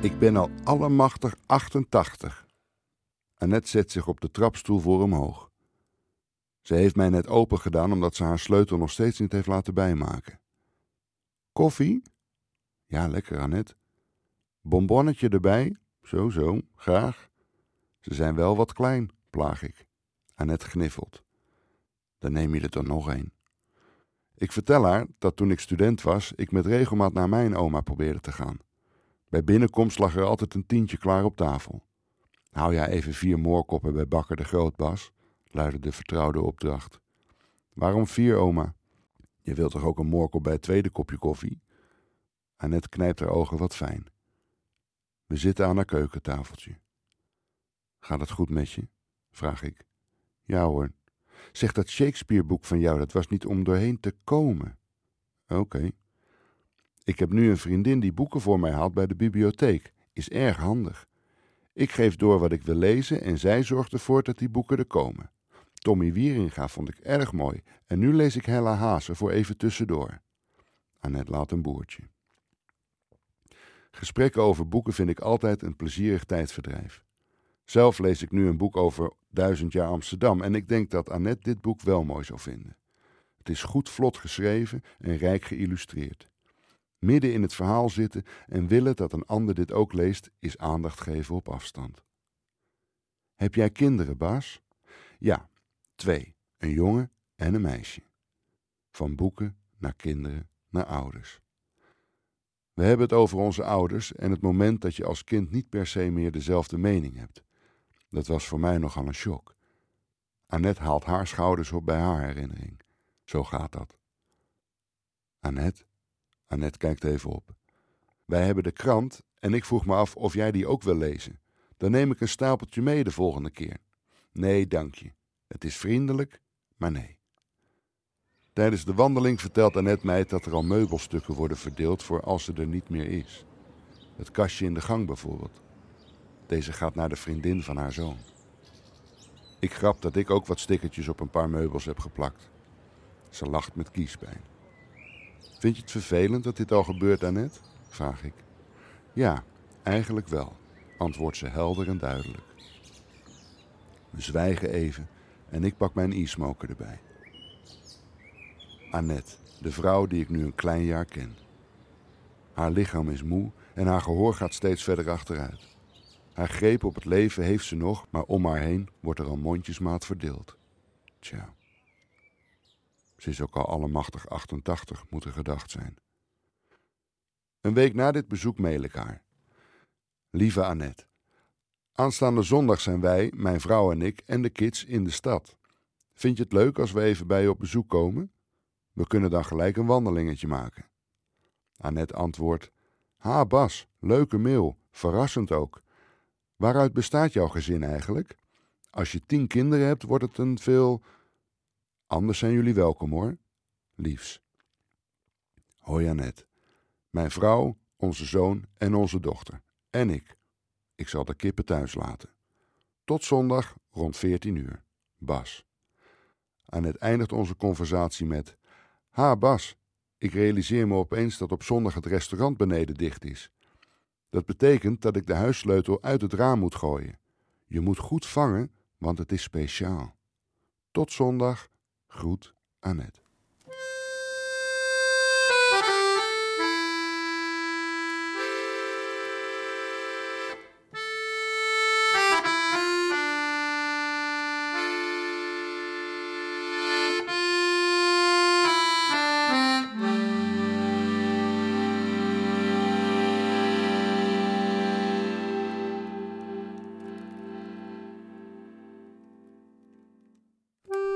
Ik ben al allemachtig 88. Annette zet zich op de trapstoel voor omhoog. Ze heeft mij net open gedaan omdat ze haar sleutel nog steeds niet heeft laten bijmaken. Koffie? Ja, lekker, Annette. Bonbonnetje erbij? Zo, zo, graag. Ze zijn wel wat klein, plaag ik. Annette gniffelt. Dan neem je er dan nog een. Ik vertel haar dat toen ik student was, ik met regelmaat naar mijn oma probeerde te gaan. Bij binnenkomst lag er altijd een tientje klaar op tafel. Hou jij even vier moorkoppen bij Bakker de Grootbas, luidde de vertrouwde opdracht. Waarom vier, oma? Je wilt toch ook een moorkop bij het tweede kopje koffie? Annette knijpt haar ogen wat fijn. We zitten aan haar keukentafeltje. Gaat het goed met je? vraag ik. Ja hoor. Zeg dat Shakespeare-boek van jou, dat was niet om doorheen te komen. Oké. Ik heb nu een vriendin die boeken voor mij haalt bij de bibliotheek. Is erg handig. Ik geef door wat ik wil lezen en zij zorgt ervoor dat die boeken er komen. Tommy Wieringa vond ik erg mooi en nu lees ik Hella Haase voor even tussendoor. Annette laat een boertje. Gesprekken over boeken vind ik altijd een plezierig tijdverdrijf. Zelf lees ik nu een boek over duizend jaar Amsterdam en ik denk dat Annette dit boek wel mooi zou vinden. Het is goed vlot geschreven en rijk geïllustreerd. Midden in het verhaal zitten en willen dat een ander dit ook leest, is aandacht geven op afstand. Heb jij kinderen, Bas? Ja, twee, een jongen en een meisje. Van boeken naar kinderen naar ouders. We hebben het over onze ouders en het moment dat je als kind niet per se meer dezelfde mening hebt. Dat was voor mij nogal een shock. Annette haalt haar schouders op bij haar herinnering. Zo gaat dat. Annette? Annette kijkt even op. Wij hebben de krant en ik vroeg me af of jij die ook wil lezen. Dan neem ik een stapeltje mee de volgende keer. Nee, dank je. Het is vriendelijk, maar nee. Tijdens de wandeling vertelt Annette mij dat er al meubelstukken worden verdeeld voor als ze er niet meer is. Het kastje in de gang bijvoorbeeld. Deze gaat naar de vriendin van haar zoon. Ik grap dat ik ook wat stickertjes op een paar meubels heb geplakt. Ze lacht met kiespijn. Vind je het vervelend dat dit al gebeurt, Annette? vraag ik. Ja, eigenlijk wel, antwoordt ze helder en duidelijk. We zwijgen even en ik pak mijn e-smoker erbij. Annette, de vrouw die ik nu een klein jaar ken. Haar lichaam is moe en haar gehoor gaat steeds verder achteruit. Haar greep op het leven heeft ze nog, maar om haar heen wordt er al mondjesmaat verdeeld. Tja. Ze is ook al allemachtig 88, moet er gedacht zijn. Een week na dit bezoek mail ik haar. Lieve Annette, aanstaande zondag zijn wij, mijn vrouw en ik en de kids in de stad. Vind je het leuk als we even bij je op bezoek komen? We kunnen dan gelijk een wandelingetje maken. Annette antwoordt: Ha, Bas, leuke mail, verrassend ook. Waaruit bestaat jouw gezin eigenlijk? Als je tien kinderen hebt, wordt het een veel. Anders zijn jullie welkom hoor. Liefs. Hoi Annette. Mijn vrouw, onze zoon en onze dochter. En ik. Ik zal de kippen thuis laten. Tot zondag rond 14 uur. Bas. Annette eindigt onze conversatie met: Ha, Bas, ik realiseer me opeens dat op zondag het restaurant beneden dicht is. Dat betekent dat ik de huissleutel uit het raam moet gooien. Je moet goed vangen, want het is speciaal. Tot zondag, groet Annette.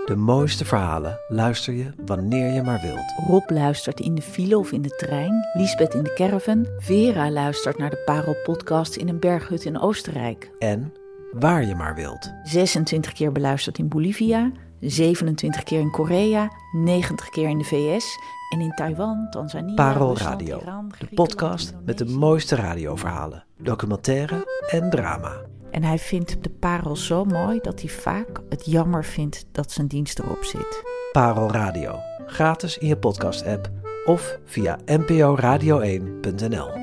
De mooiste verhalen luister je wanneer je maar wilt. Rob luistert in de file of in de trein. Lisbeth in de caravan. Vera luistert naar de Parel podcast in een berghut in Oostenrijk. En waar je maar wilt. 26 keer beluisterd in Bolivia. 27 keer in Korea. 90 keer in de VS. En in Taiwan, Tanzania, Parel Rusland, Radio, Iran, de podcast met de mooiste radioverhalen, documentaire en drama. En hij vindt de parel zo mooi dat hij vaak het jammer vindt dat zijn dienst erop zit. Parel Radio, gratis in je podcast-app of via nporadio1.nl.